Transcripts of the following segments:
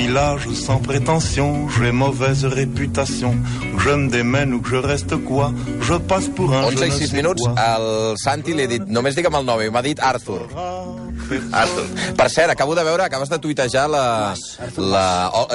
village sans prétention, j'ai mauvaise réputation. Je me démène ou que je reste quoi, je passe pour un 11 je i ne 6 sais minuts, al Santi li he dit, només digue'm el nom, i m'ha dit Arthur. Arthur. Per cert, acabo de veure, acabes de tuitejar la... la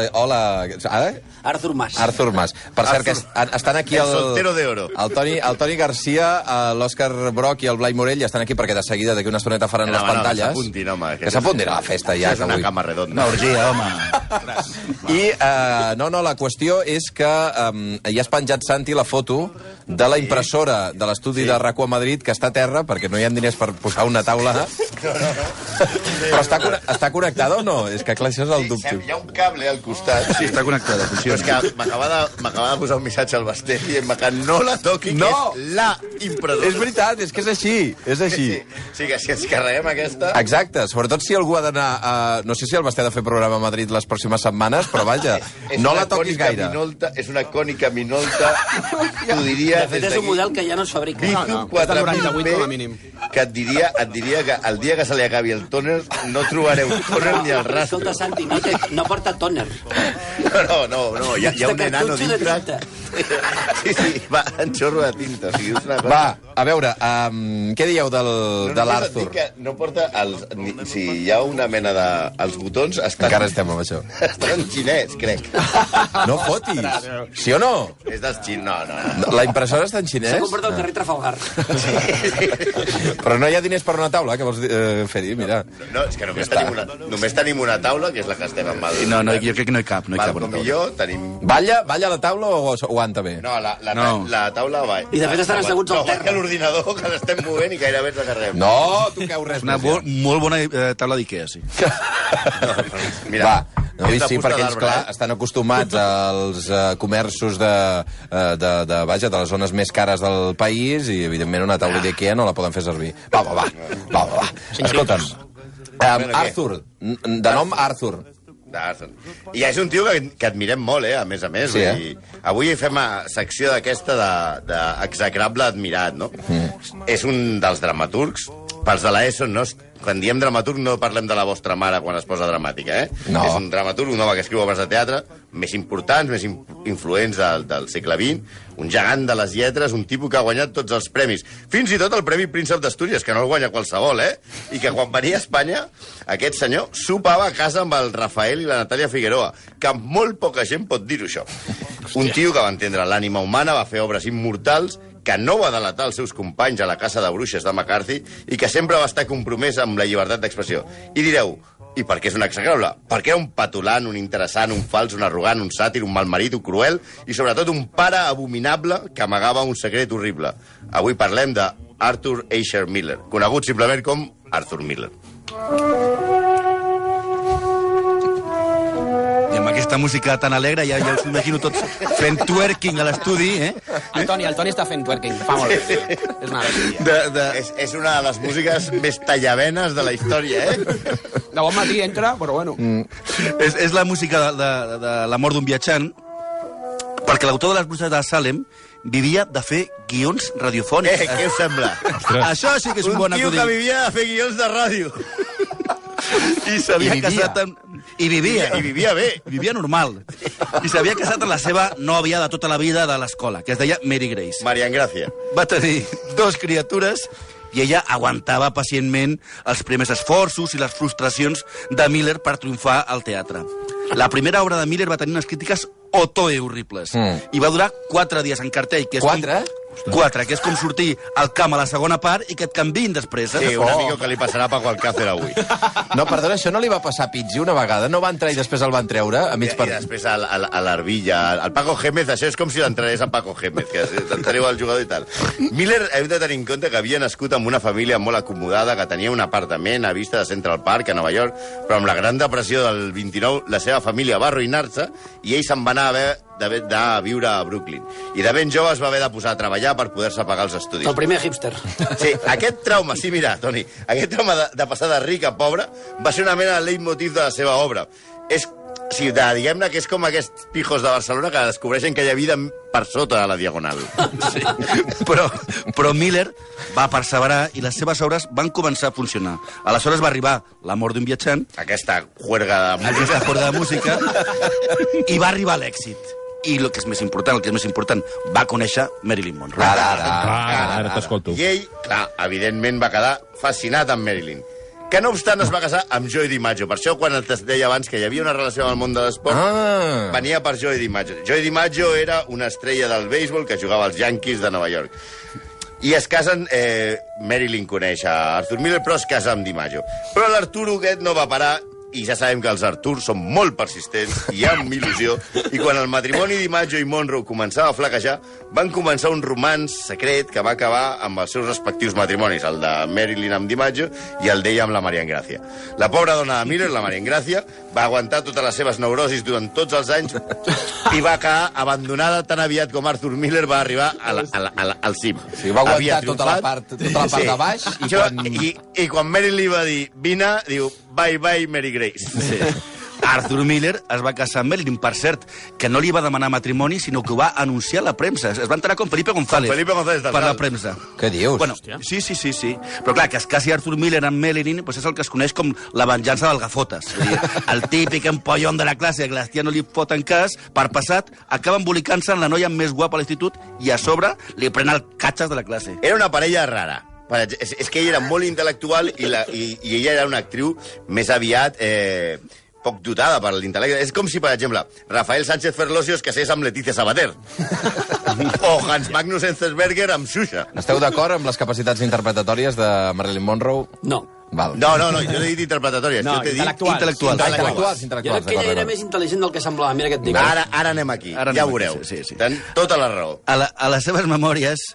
eh, hola... Eh? Arthur Mas. Arthur Mas. Per cert, que es- estan aquí El el... soltero de oro. El Toni, el Toni Garcia, eh, l'Òscar Broc i el Blai Morell estan aquí perquè de seguida d'aquí una estoneta faran No, les no, que pantalles. s'apuntin, home, que Que s'apuntin a la festa ja. és que una avui- cama redonda. Una orgia, home. I, eh, no, no, la qüestió és que eh, ja has penjat, Santi, la foto de la impressora de l'estudi de RACU a Madrid, que està a terra, perquè no hi ha diners per posar una taula. Però està, està connectada o no? És que, clar, això és el dubte. Hi ha un cable al costat. Sí, està connectada, Però és que m'acaba de, m'acaba de posar un missatge al Basté dient que no la toqui, No! que és la impressora. És veritat, és que és així, és així. Sí, sí, que si ens carreguem aquesta... Exacte, sobretot si algú ha d'anar a... No sé si el Basté ha de fer programa a Madrid les pròximes setmanes, però vaja, És no una la toquis gaire. Minolta, és una cònica minolta, t'ho diria... De fet, és un model que ja no es fabrica. Vizu no, és del 98 4000 com a mínim. que et diria, et diria que el dia que se li acabi el tòner no trobareu tòner ni el rastre. Escolta, Santi, no, té, no porta tòner. No, no, no, hi ha, hi ha un enano dintre. Sí, sí, va, en xorro de tinta. O sigui, és una cosa... Va, a veure, um, què dieu del, No, de l'Arthur? no porta els... Ni, si hi ha una mena de... Els botons estan... Encara estem amb això. Estan en xinès, crec. No fotis. Sí o no? És dels xin... No, no, no. La impressora està en S'ha xinès? comprat al carrer Trafalgar. Però no hi ha diners per una taula, que vols dir- eh, fer-hi, mira. No, és que només tenim, una, només tenim una taula, que és la que estem amb el... No, no, jo crec que no hi cap, no hi cap. Una taula. jo tenim... Balla, balla la taula o aguanta bé? No, la, la, No. la taula va... I de fet estan asseguts al no, terra. No, l'ordinador, que l'estem movent i gairebé ens agarrem. No, tu cau res Una bo, molt bona eh, taula d'Ikea, sí. Mira, Va, no, i sí, perquè ells, clar, eh? estan acostumats als uh, comerços de, uh, de, de, vaja, de les zones més cares del país i, evidentment, una taula d'Ikea no la poden fer servir. Va, va, va, va, va, va. Escolta'm, um? Arthur, de nom Arthur. D'Arson. I és un tio que, que admirem molt, eh, a més a més. Sí, vull dir, Avui fem a secció d'aquesta de- d'execrable de, admirat, no? Mm. És un dels dramaturgs. Pels de l'ESO, no, quan diem dramaturg no parlem de la vostra mare quan es posa dramàtica, eh? No. És un dramaturg, un home que escriu obres de teatre més importants, més in- influents del, del segle XX, un gegant de les lletres, un tipus que ha guanyat tots els premis. Fins i tot el Premi Príncep d'Astúries, que no el guanya qualsevol, eh? I que quan venia a Espanya, aquest senyor sopava a casa amb el Rafael i la Natàlia Figueroa, que molt poca gent pot dir-ho, això. Un tio que va entendre l'ànima humana, va fer obres immortals, que no va delatar els seus companys a la casa de bruixes de McCarthy i que sempre va estar compromès amb la llibertat d'expressió. I direu, i per què és un execrable? Perquè era un patulant, un interessant, un fals, un arrogant, un sàtir, un malmarit, un cruel i sobretot un pare abominable que amagava un secret horrible. Avui parlem de Arthur Asher Miller, conegut simplement com Arthur Miller. Aquesta música tan alegre ja, ja us imagino tots fent twerking a l'estudi, eh? El Toni, el Toni està fent twerking. Fa molt bé. És una alegria. De, de... És, és una de les músiques més tallavenes de la història, eh? De bon matí entra, però bueno. Mm. És, és la música de, de, de la mort d'un viatjant, perquè l'autor de les bruixes de Salem vivia de fer guions Eh, radiofònics. què us sembla? Això sí que és un, Un bon tio acudit. que vivia de fer guions de ràdio. I s'havia casat amb... I vivia. I vivia bé. Vivia normal. I s'havia casat amb la seva nòvia de tota la vida de l'escola, que es deia Mary Grace. Marian Gràcia. Va tenir dos criatures i ella aguantava pacientment els primers esforços i les frustracions de Miller per triomfar al teatre. La primera obra de Miller va tenir unes crítiques otoe horribles. Mm. I va durar quatre dies en cartell. Que és Quatre? Com, quatre, que és com sortir al camp a la segona part i que et canviïn després. Eh? Sí, una mica que li passarà a Paco Alcácer avui. No, perdona, això no li va passar a Pizzi una vegada? No va entrar i després el van treure a I, mig I per... després a, a, a l'Arbilla, al Paco Gémez, això és com si l'entrenés a Paco Gémez, que t'entreu al jugador i tal. Miller, hem de tenir en compte que havia nascut amb una família molt acomodada, que tenia un apartament a vista de Central Park, a Nova York, però amb la gran depressió del 29, la seva família va arruïnar-se i ell se'n va anar a haver d'haver d'anar a viure a Brooklyn. I de ben jove es va haver de posar a treballar per poder-se pagar els estudis. El primer hipster. Sí, aquest trauma, sí, mira, Toni, aquest trauma de, de passar de ric a pobre va ser una mena de leitmotiv de la seva obra. És sí, de, diguem-ne que és com aquests pijos de Barcelona que descobreixen que hi ha vida per sota de la diagonal. Sí. Però, però Miller va perseverar i les seves obres van començar a funcionar. Aleshores va arribar La mort d'un viatjant, Aquesta juerga de aquesta forma de música, i va arribar l'èxit. I el que és més important, el que és més important, va conèixer Marilyn Monroe. Ara, ara, Ah, ara t'escolto. I ell, clar, evidentment va quedar fascinat amb Marilyn. Que no obstant es va casar amb Joey DiMaggio. Per això, quan et deia abans que hi havia una relació amb el món de l'esport, Ah. venia per Joey DiMaggio. Joey DiMaggio era una estrella del béisbol que jugava als Yankees de Nova York. I es casen... Eh, Marilyn coneix a Arthur Miller, però es casa amb DiMaggio. Però l'Arturo aquest no va parar i ja sabem que els Arturs són molt persistents i amb il·lusió, i quan el matrimoni DiMaggio i Monroe començava a flaquejar, van començar un romans secret que va acabar amb els seus respectius matrimonis, el de Marilyn amb DiMaggio i el d'ella amb la Maria Engracia. La pobra dona de Miller, la Maria Engracia, va aguantar totes les seves neurosis durant tots els anys i va quedar abandonada tan aviat com Arthur Miller va arribar a la, a la, a la, al cim. Sí, va aguantar tota la part- tota la part de baix i Això, quan- i, I quan Marilyn li va dir vine, diu bye bye Mary Grace. Sí. Arthur Miller es va casar amb Marilyn, per cert, que no li va demanar matrimoni, sinó que ho va anunciar a la premsa. Es va enterar com Felipe González. Felipe González Per la premsa. Què dius? Bueno, sí, sí, sí, sí. Però clar, que es casi Arthur Miller amb Marilyn pues és el que es coneix com la venjança del gafotes. Vull dir, el típic empollon de la classe que les no li foten cas, per passat, acaba embolicant-se en la noia més guapa a l'institut i a sobre li pren el catxes de la classe. Era una parella rara. És, és que ell era molt intel·lectual i, la, i, i ella era una actriu més aviat eh, poc dotada per l'intel·lecte. És com si, per exemple, Rafael Sánchez Ferlosio es casés amb Letícia Sabater. o Hans Magnus Enzensberger amb Xuxa. Esteu d'acord amb les capacitats interpretatòries de Marilyn Monroe? No. Val. No, no, no, jo no he dit interpretatòries. No, jo t'he dit intel·lectuals. Intel·lectuals. Ah, intel·lectuals, Jo intel·lectuals. crec que ella era més intel·ligent del que semblava. Mira què et dic. Ara, ara anem aquí, Ara ja anem ho veureu. aquí, sí, sí. Ten tota la raó. A, la, a les seves memòries,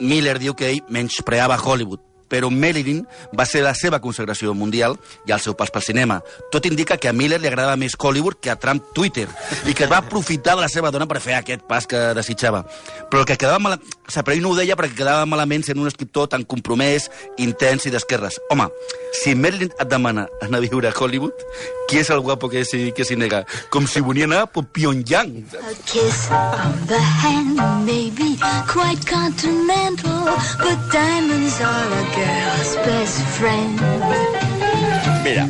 Miller diu que ell menyspreava Hollywood, però Marilyn va ser la seva consagració mundial i el seu pas pel cinema. Tot indica que a Miller li agradava més Hollywood que a Trump Twitter i que va aprofitar de la seva dona per fer aquest pas que desitjava. Però el que quedava mal... O sigui, però ell no ho deia perquè quedava malament sent un escriptor tan compromès, intens i d'esquerres. Home, si Marilyn et demana anar a viure a Hollywood, qui és el guapo que s'hi que nega? Com si volia anar a Pyongyang. A kiss on the hand may be quite continental, but diamonds are a girl's best friend. Mira.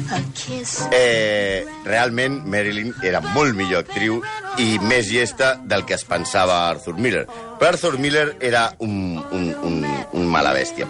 Eh, realment, Marilyn era molt millor actriu i més llesta del que es pensava Arthur Miller. Però Arthur Miller era un, un, un, un mala bèstia.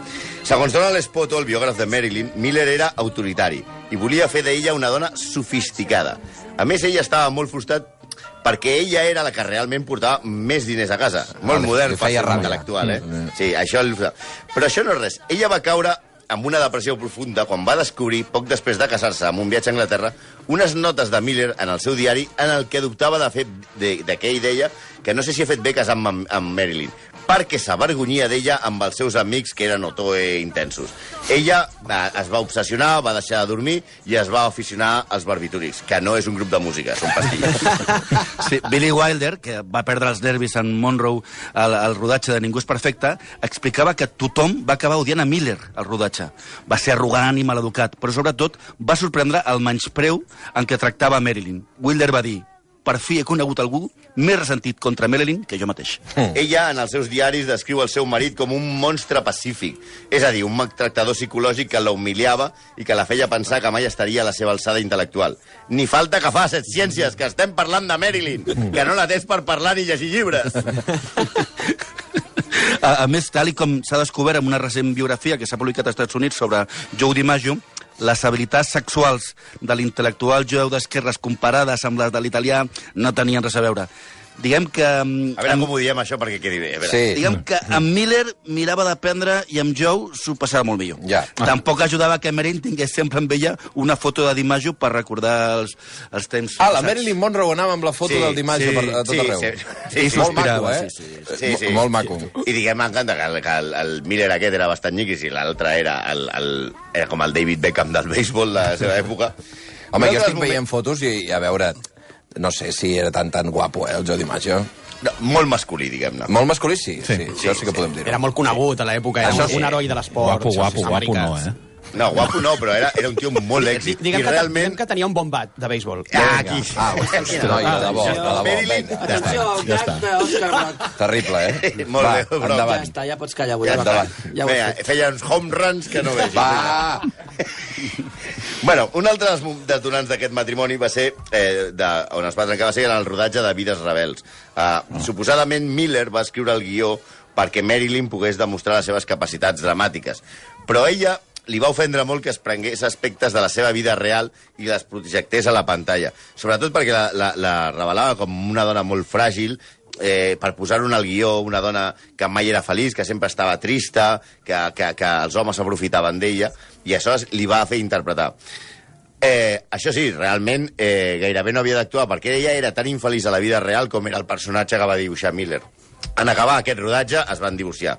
Segons Donald Spoto, el biògraf de Marilyn, Miller era autoritari i volia fer d'ella una dona sofisticada. A més, ell estava molt frustrat perquè ella era la que realment portava més diners a casa. Molt Ah, li- modern feia ràbia. intel·lectual, eh? Mm. Sí, això... El... Però això no és res. Ella va caure amb una depressió profunda quan va descobrir, poc després de casar-se amb un viatge a Anglaterra, unes notes de Miller en el seu diari en el que dubtava de, fer, de, de què ell deia que no sé si he fet bé casant amb, amb Marilyn, perquè s'avergonyia d'ella amb els seus amics que eren otoe intensos. Ella va, es va obsessionar, va deixar de dormir i es va aficionar als barbitúrics, que no és un grup de música, són pastilles. Sí, Billy Wilder, que va perdre els nervis en Monroe al, al rodatge de Ningú és perfecte, explicava que tothom va acabar odiant a Miller al rodatge. Va ser arrogant i maleducat, però sobretot va sorprendre el menyspreu en què tractava Marilyn. Wilder va dir per fi he conegut algú més ressentit contra Marilyn que jo mateix. Ella, en els seus diaris, descriu el seu marit com un monstre pacífic. És a dir, un maltractador psicològic que la humiliava i que la feia pensar que mai estaria a la seva alçada intel·lectual. Ni falta que fa, set ciències, que estem parlant de Marilyn, que no la tens per parlar ni llegir llibres. A, a més, tal i com s'ha descobert en una recent biografia que s'ha publicat als Estats Units sobre Joe DiMaggio, les habilitats sexuals de l'intel·lectual jueu d'esquerres comparades amb les de l'italià no tenien res a veure. Diguem que... mm, A veure amb- com ho diem, això, perquè quedi bé. A veure. Sí. Diguem que amb Miller mirava d'aprendre i amb Joe s'ho passava molt millor. Ja. Tampoc ajudava que Marilyn tingués sempre amb ella una foto de DiMaggio per recordar els, els temps Ah, la. Marilyn Monroe anava amb la foto Sí, del Dimaggio sí, per, a tot sí, arreu. sí, sí, sí, molt maco, eh? sí, sí. Sí, sí. Molt maco. I diguem, m'encanta que, el, que el, el Miller aquest era bastant nyiquis i l'altre era, el, el, era com el David Beckham del béisbol de la seva època. Home, jo estic veient fotos i, a veure, no sé si era tan tan guapo, eh, el Joe DiMaggio. No, molt masculí, diguem-ne. Molt masculí, sí. Sí, sí, això sí que sí. podem dir. Era molt conegut a l'època, era sí. un heroi de l'esport. Guapo, sí, guapo, guapo no, eh? No, guapo no, però era, era un tio molt d'èxit. Diguem, I que, realment... diguem que tenia un bon bat de béisbol. Ah, aquí. Ah, hosti, noi, de debò, de debò. Marilyn. Vinga. Atenció, el Ja està. d'Òscar Roc. Terrible, eh? Molt Va, bé. Ja endavant. està, ja pots callar avui. Ja va. endavant. Ja ho Feia, feia uns home runs que no vegis. Va! Bueno, un altre dels detonants d'aquest matrimoni va ser, eh, de, on es va trencar, va ser en el rodatge de Vides Rebels. Uh, Suposadament Miller va escriure el guió perquè Marilyn pogués demostrar les seves capacitats dramàtiques. Però ella li va ofendre molt que es prengués aspectes de la seva vida real i les projectés a la pantalla. Sobretot perquè la, la, la revelava com una dona molt fràgil eh, per posar-ho en el guió, una dona que mai era feliç, que sempre estava trista, que, que, que els homes s'aprofitaven d'ella, i això li va fer interpretar. Eh, això sí, realment eh, gairebé no havia d'actuar perquè ella era tan infeliç a la vida real com era el personatge que va dibuixar Miller. En acabar aquest rodatge es van divorciar.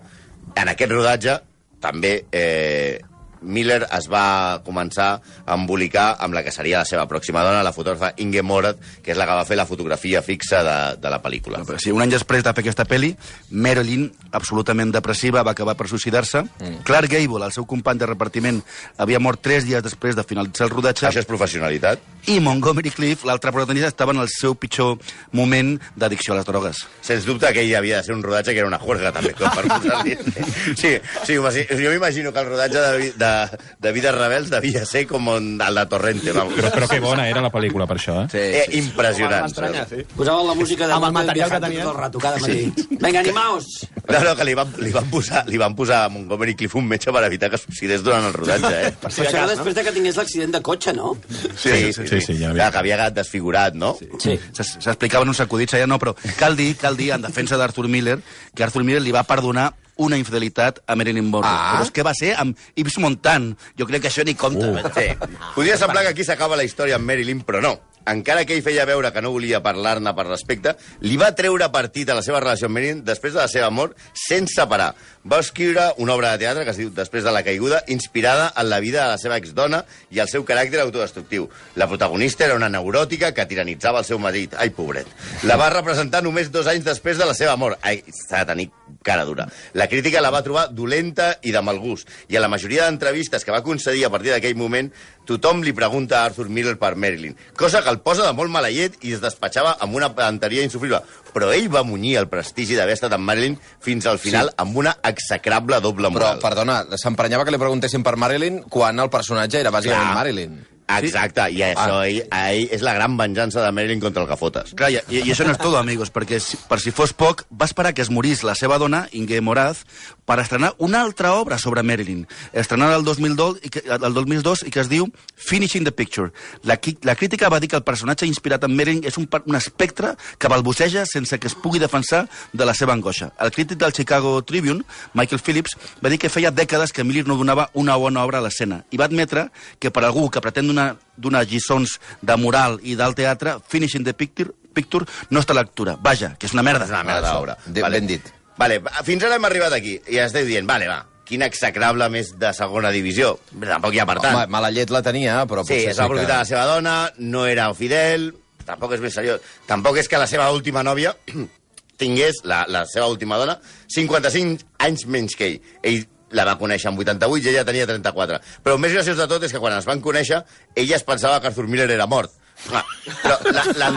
En aquest rodatge també eh, Miller es va començar a embolicar amb la que seria la seva pròxima dona, la fotògrafa Inge Morat, que és la que va fer la fotografia fixa de, de la pel·lícula. Però sí, un any després de fer aquesta pel·li, Marilyn, absolutament depressiva, va acabar per suïcidar-se. Mm. Clark Gable, el seu company de repartiment, havia mort tres dies després de finalitzar el rodatge. Això és professionalitat? I Montgomery Cliff, l'altre protagonista, estava en el seu pitjor moment d'addicció a les drogues. Sens dubte que ell havia de ser un rodatge que era una juerga, també, com per posar-li... Sí, sí, m'imagi- jo m'imagino que el rodatge de, vi- de, de Vides Rebels devia ser com un, el de Torrente, vamos. Però, però que bona era la pel·lícula, per això, eh? Sí, Eh, sí. impressionant. Sí. Posaven la música de Amb el material que tenia. tot el rato, cada matí. Vinga, animaos! No, no, que li van, li, van posar, li van posar a Montgomery Cliff un metge per evitar que suïcidés durant el rodatge, eh? Per Però això després de que tingués l'accident de cotxe, no? Sí, sí, sí, ja Clar, que havia quedat desfigurat, no? Sí. S'explicaven uns acudits allà, no, però cal dir, cal dir, en defensa d'Arthur Miller, que Arthur Miller li va perdonar una infidelitat a Marilyn Monroe. Ah. Però és que va ser amb Yves Montand. Jo crec que això ni compta. Uh. Sí. Podria semblar que aquí s'acaba la història amb Marilyn, però no. Encara que ell feia veure que no volia parlar-ne per respecte, li va treure partit a la seva relació amb Marilyn després de la seva mort sense parar. Va escriure una obra de teatre que es diu Després de la caiguda, inspirada en la vida de la seva exdona i el seu caràcter autodestructiu. La protagonista era una neuròtica que tiranitzava el seu marit. Ai, pobret. La va representar només dos anys després de la seva mort. Ai, s'ha de tenir cara dura. La crítica la va trobar dolenta i de mal gust. I a la majoria d'entrevistes que va concedir a partir d'aquell moment, tothom li pregunta a Arthur Miller per Marilyn. Cosa que el posa de molt mala llet i es despatxava amb una pedanteria insufrible. Però ell va munyir el prestigi d'haver estat amb Marilyn fins al final sí. amb una execrable doble Però, moral. perdona, s'emprenyava que li preguntessin per Marilyn quan el personatge era bàsicament Clar. Marilyn. Exacte, i això Ah. ell, a ell és la gran venjança de Marilyn contra el Gafotes. Clar, i, i això no és tot, amigos, perquè si, per si fos poc, va esperar que es morís la seva dona, Inge Moraz, per estrenar una altra obra sobre Marilyn. Estrenada el 2002 i que, el 2002 i que es diu Finishing the Picture. La, la crítica va dir que el personatge inspirat en Marilyn és un, un espectre que balbuceja sense que es pugui defensar de la seva angoixa. El crític del Chicago Tribune, Michael Phillips, va dir que feia dècades que Miller no donava una bona obra a l'escena i va admetre que per algú que pretén donar, donar lliçons de moral i del teatre, Finishing the Picture, Picture no està a lectura. Vaja, que és una merda. És una merda d'obra. de- ben dit. Vale, va, fins ara hem arribat aquí i esteu dient, vale, va, quin execrable més de segona divisió. Tampoc hi ha per tant. Home, mala llet la tenia, però Sí, potser es va sí aprofitar que... la seva dona, no era fidel, tampoc és més seriós. Tampoc és que la seva última nòvia tingués, la, la seva última dona, 55 anys menys que ell. Ell la va conèixer amb 88 i ella tenia 34. Però el més graciós de tot és que quan es van conèixer, ella es pensava que Arthur Miller era mort. Però la, la,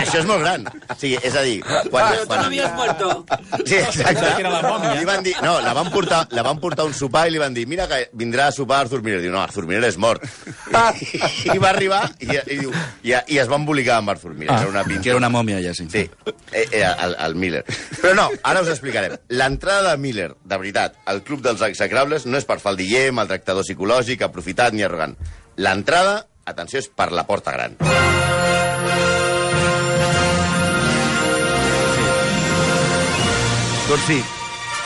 això és molt gran. O sigui, és a dir... Quan, Però tu no havies muerto. Sí, exacte. que era la mòmia. Li van dir, no, la van, portar, la van portar a un sopar i li van dir, mira que vindrà a sopar Arthur Miller. Diu, no, Arthur Miller és mort. I va arribar i, i, diu, i, i es va embolicar amb Arthur Miller. Ah, era una pinta. Que era una mòmia, ja, sí. Sí, eh, eh, el, el Miller. Però no, ara us explicarem. L'entrada de Miller, de veritat, al Club dels Execrables no és per faldiller, maltractador psicològic, aprofitat ni arrogant. L'entrada, atenció, és per la porta gran. Doncs sí,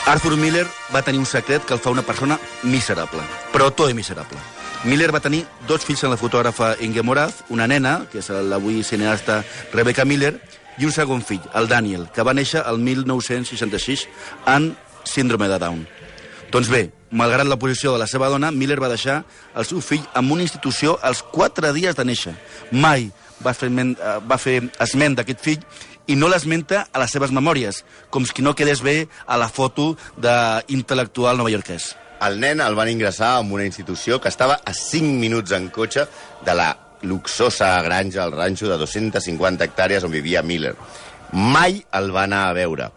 Arthur Miller va tenir un secret que el fa una persona miserable, però tot és miserable. Miller va tenir dos fills amb la fotògrafa Inge Moraz, una nena, que és l'avui cineasta Rebecca Miller, i un segon fill, el Daniel, que va néixer el 1966 en síndrome de Down. Doncs bé, malgrat la posició de la seva dona, Miller va deixar el seu fill en una institució als quatre dies de néixer. Mai va fer, men- eh, va fer esment d'aquest fill i no l'esmenta a les seves memòries, com si no quedés bé a la foto d'intel·lectual novaiorquès. el nen el van ingressar en una institució que estava a 5 minuts en cotxe de la luxosa granja, el ranxo de 250 hectàrees on vivia Miller. Mai el va anar a veure.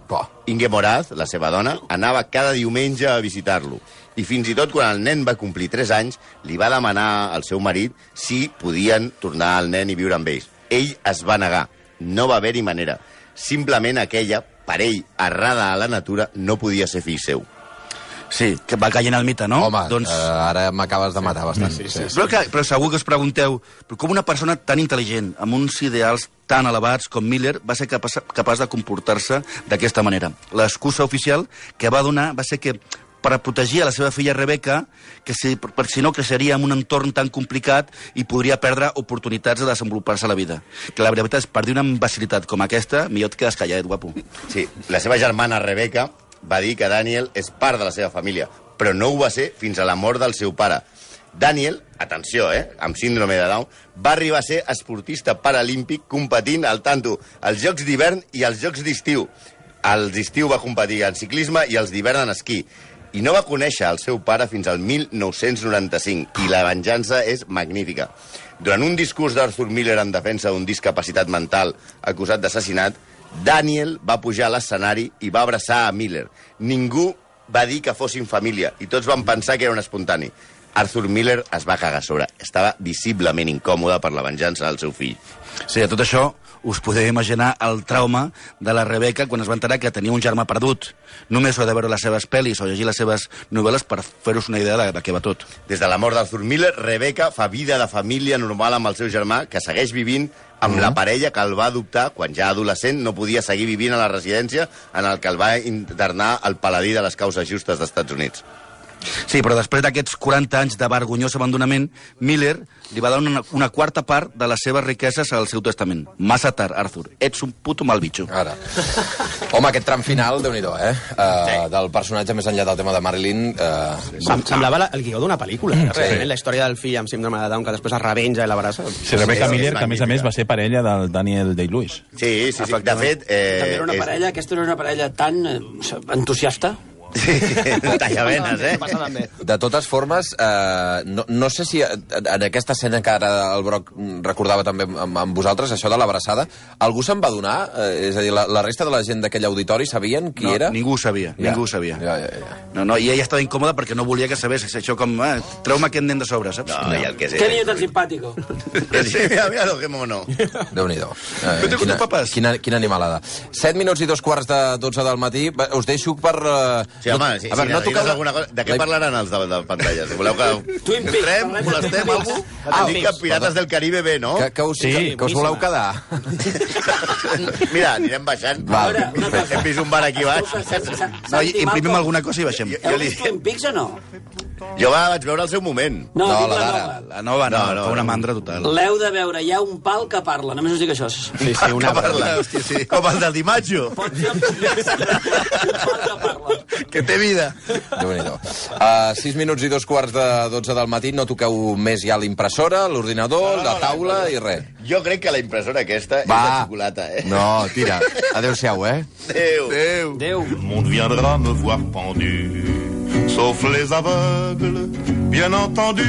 Inge Moraz, la seva dona, anava cada diumenge a visitar-lo. I fins i tot quan el nen va complir 3 anys, li va demanar al seu marit si podien tornar al nen i viure amb ells. Ell es va negar. No va haver-hi manera. Simplement aquella, per ell, errada a la natura, no podia ser fill seu. Sí, que va caient el mite, no? Home, doncs... eh, ara m'acabes de matar bastant. Sí, sí. Però, que, però segur que us pregunteu però com una persona tan intel·ligent, amb uns ideals tan elevats com Miller, va ser capaç, capaç de comportar-se d'aquesta manera. L'excusa oficial que va donar va ser que per protegir a la seva filla Rebecca, que si, per, si no creixeria en un entorn tan complicat i podria perdre oportunitats de desenvolupar-se a la vida. Que la veritat és, per dir una imbecilitat com aquesta, millor et quedes callat, guapo. Sí, la seva germana Rebecca va dir que Daniel és part de la seva família, però no ho va ser fins a la mort del seu pare. Daniel, atenció, eh, amb síndrome de Down, va arribar a ser esportista paralímpic competint al tanto als Jocs d'hivern i als Jocs d'estiu. Als d'estiu va competir en ciclisme i als d'hivern en esquí. I no va conèixer el seu pare fins al 1995, i la venjança és magnífica. Durant un discurs d'Arthur Miller en defensa d'un discapacitat mental acusat d'assassinat, Daniel va pujar a l'escenari i va abraçar a Miller. Ningú va dir que fossin família i tots van pensar que era un espontani. Arthur Miller es va cagar a sobre. Estava visiblement incòmode per la venjança del seu fill. Sí, a tot això us podeu imaginar el trauma de la Rebeca quan es va enterar que tenia un germà perdut. Només ha de veure les seves pel·lis o llegir les seves novel·les per fer-vos una idea de, de què va tot. Des de la mort d'Arthur Miller, Rebecca fa vida de família normal amb el seu germà, que segueix vivint amb la parella que el va adoptar quan ja adolescent no podia seguir vivint a la residència en el que el va internar el paladí de les causes justes dels Estats Units. Sí, però després d'aquests 40 anys de vergonyós abandonament, Miller li va dar una, una quarta part de les seves riqueses al seu testament. Massa tard, Arthur. Ets un puto mal bitxo. Ara. Home, aquest tram final, déu nhi eh? Uh, del personatge més enllà del tema de Marilyn... Uh, Sem semblava la, el guió d'una pel·lícula. Sí. Realment, la història del fill amb síndrome de Down que després es revenja i l'abraça. Sí, Rebecca Miller, que a més a més va ser parella del Daniel Day-Lewis. Sí, sí, sí. De fet... Eh, També era una és- parella, aquesta era una parella tan eh, entusiasta. Sí, tallavenes, eh? Passa també. De totes formes, eh, no, no sé si en aquesta escena que ara el Broc recordava també amb, amb vosaltres, això de l'abraçada, algú se'n va donar? Eh, és a dir, la, la resta de la gent d'aquell auditori sabien qui no, era? Ningú ho sabia, Ja. ningú ho sabia. Ja, ja, ja. No, no, i ella estava incòmoda perquè no volia que sabés. És això com, eh, treu-me aquest nen de sobre, saps? No, i el que. Qué niño tan simpático. Sí, mira, mira lo que mono. Déu-n'hi-do. Eh, papás. quina, quina animalada. 7 minuts i dos quarts de 12 del matí. Us deixo per... Eh, Sí, home, si, a veure, no toqueu... alguna cosa... De què la- parlaran els de, de pantalles? Voleu que... Twin Peaks, Entrem, molestem algú? Ah, Twin dic que. Pirates del Caribe bé, no? Que, que, us, Sí, que us voleu quedar. Mira, anirem baixant. Va, A veure, una cosa. Hem vist un bar aquí baix. No, imprimim alguna cosa i baixem. Heu vist Twin Peaks o no? Jo la vaig veure al seu moment. No, No, la la nova. La nova no, No, no, no, una no. mandra total. L'heu de veure, hi ha un pal que parla, només us dic això. Sí, sí, una... Que parla, hòstia, sí. Com el del Dimaggio. Pot ser un pal que parla. Que té vida. Déu-n'hi-do. Uh, 6 minuts i dos quarts de 12 del matí, no toqueu més ja l'impressora, l'ordinador, la taula i res. Jo crec que la impressora aquesta és de Va. xocolata, eh? No, tira. Adéu-siau, eh? Adéu. Adéu. Déu. Le monde viendra me voir pendu, sauf les aveugles, bien entendu.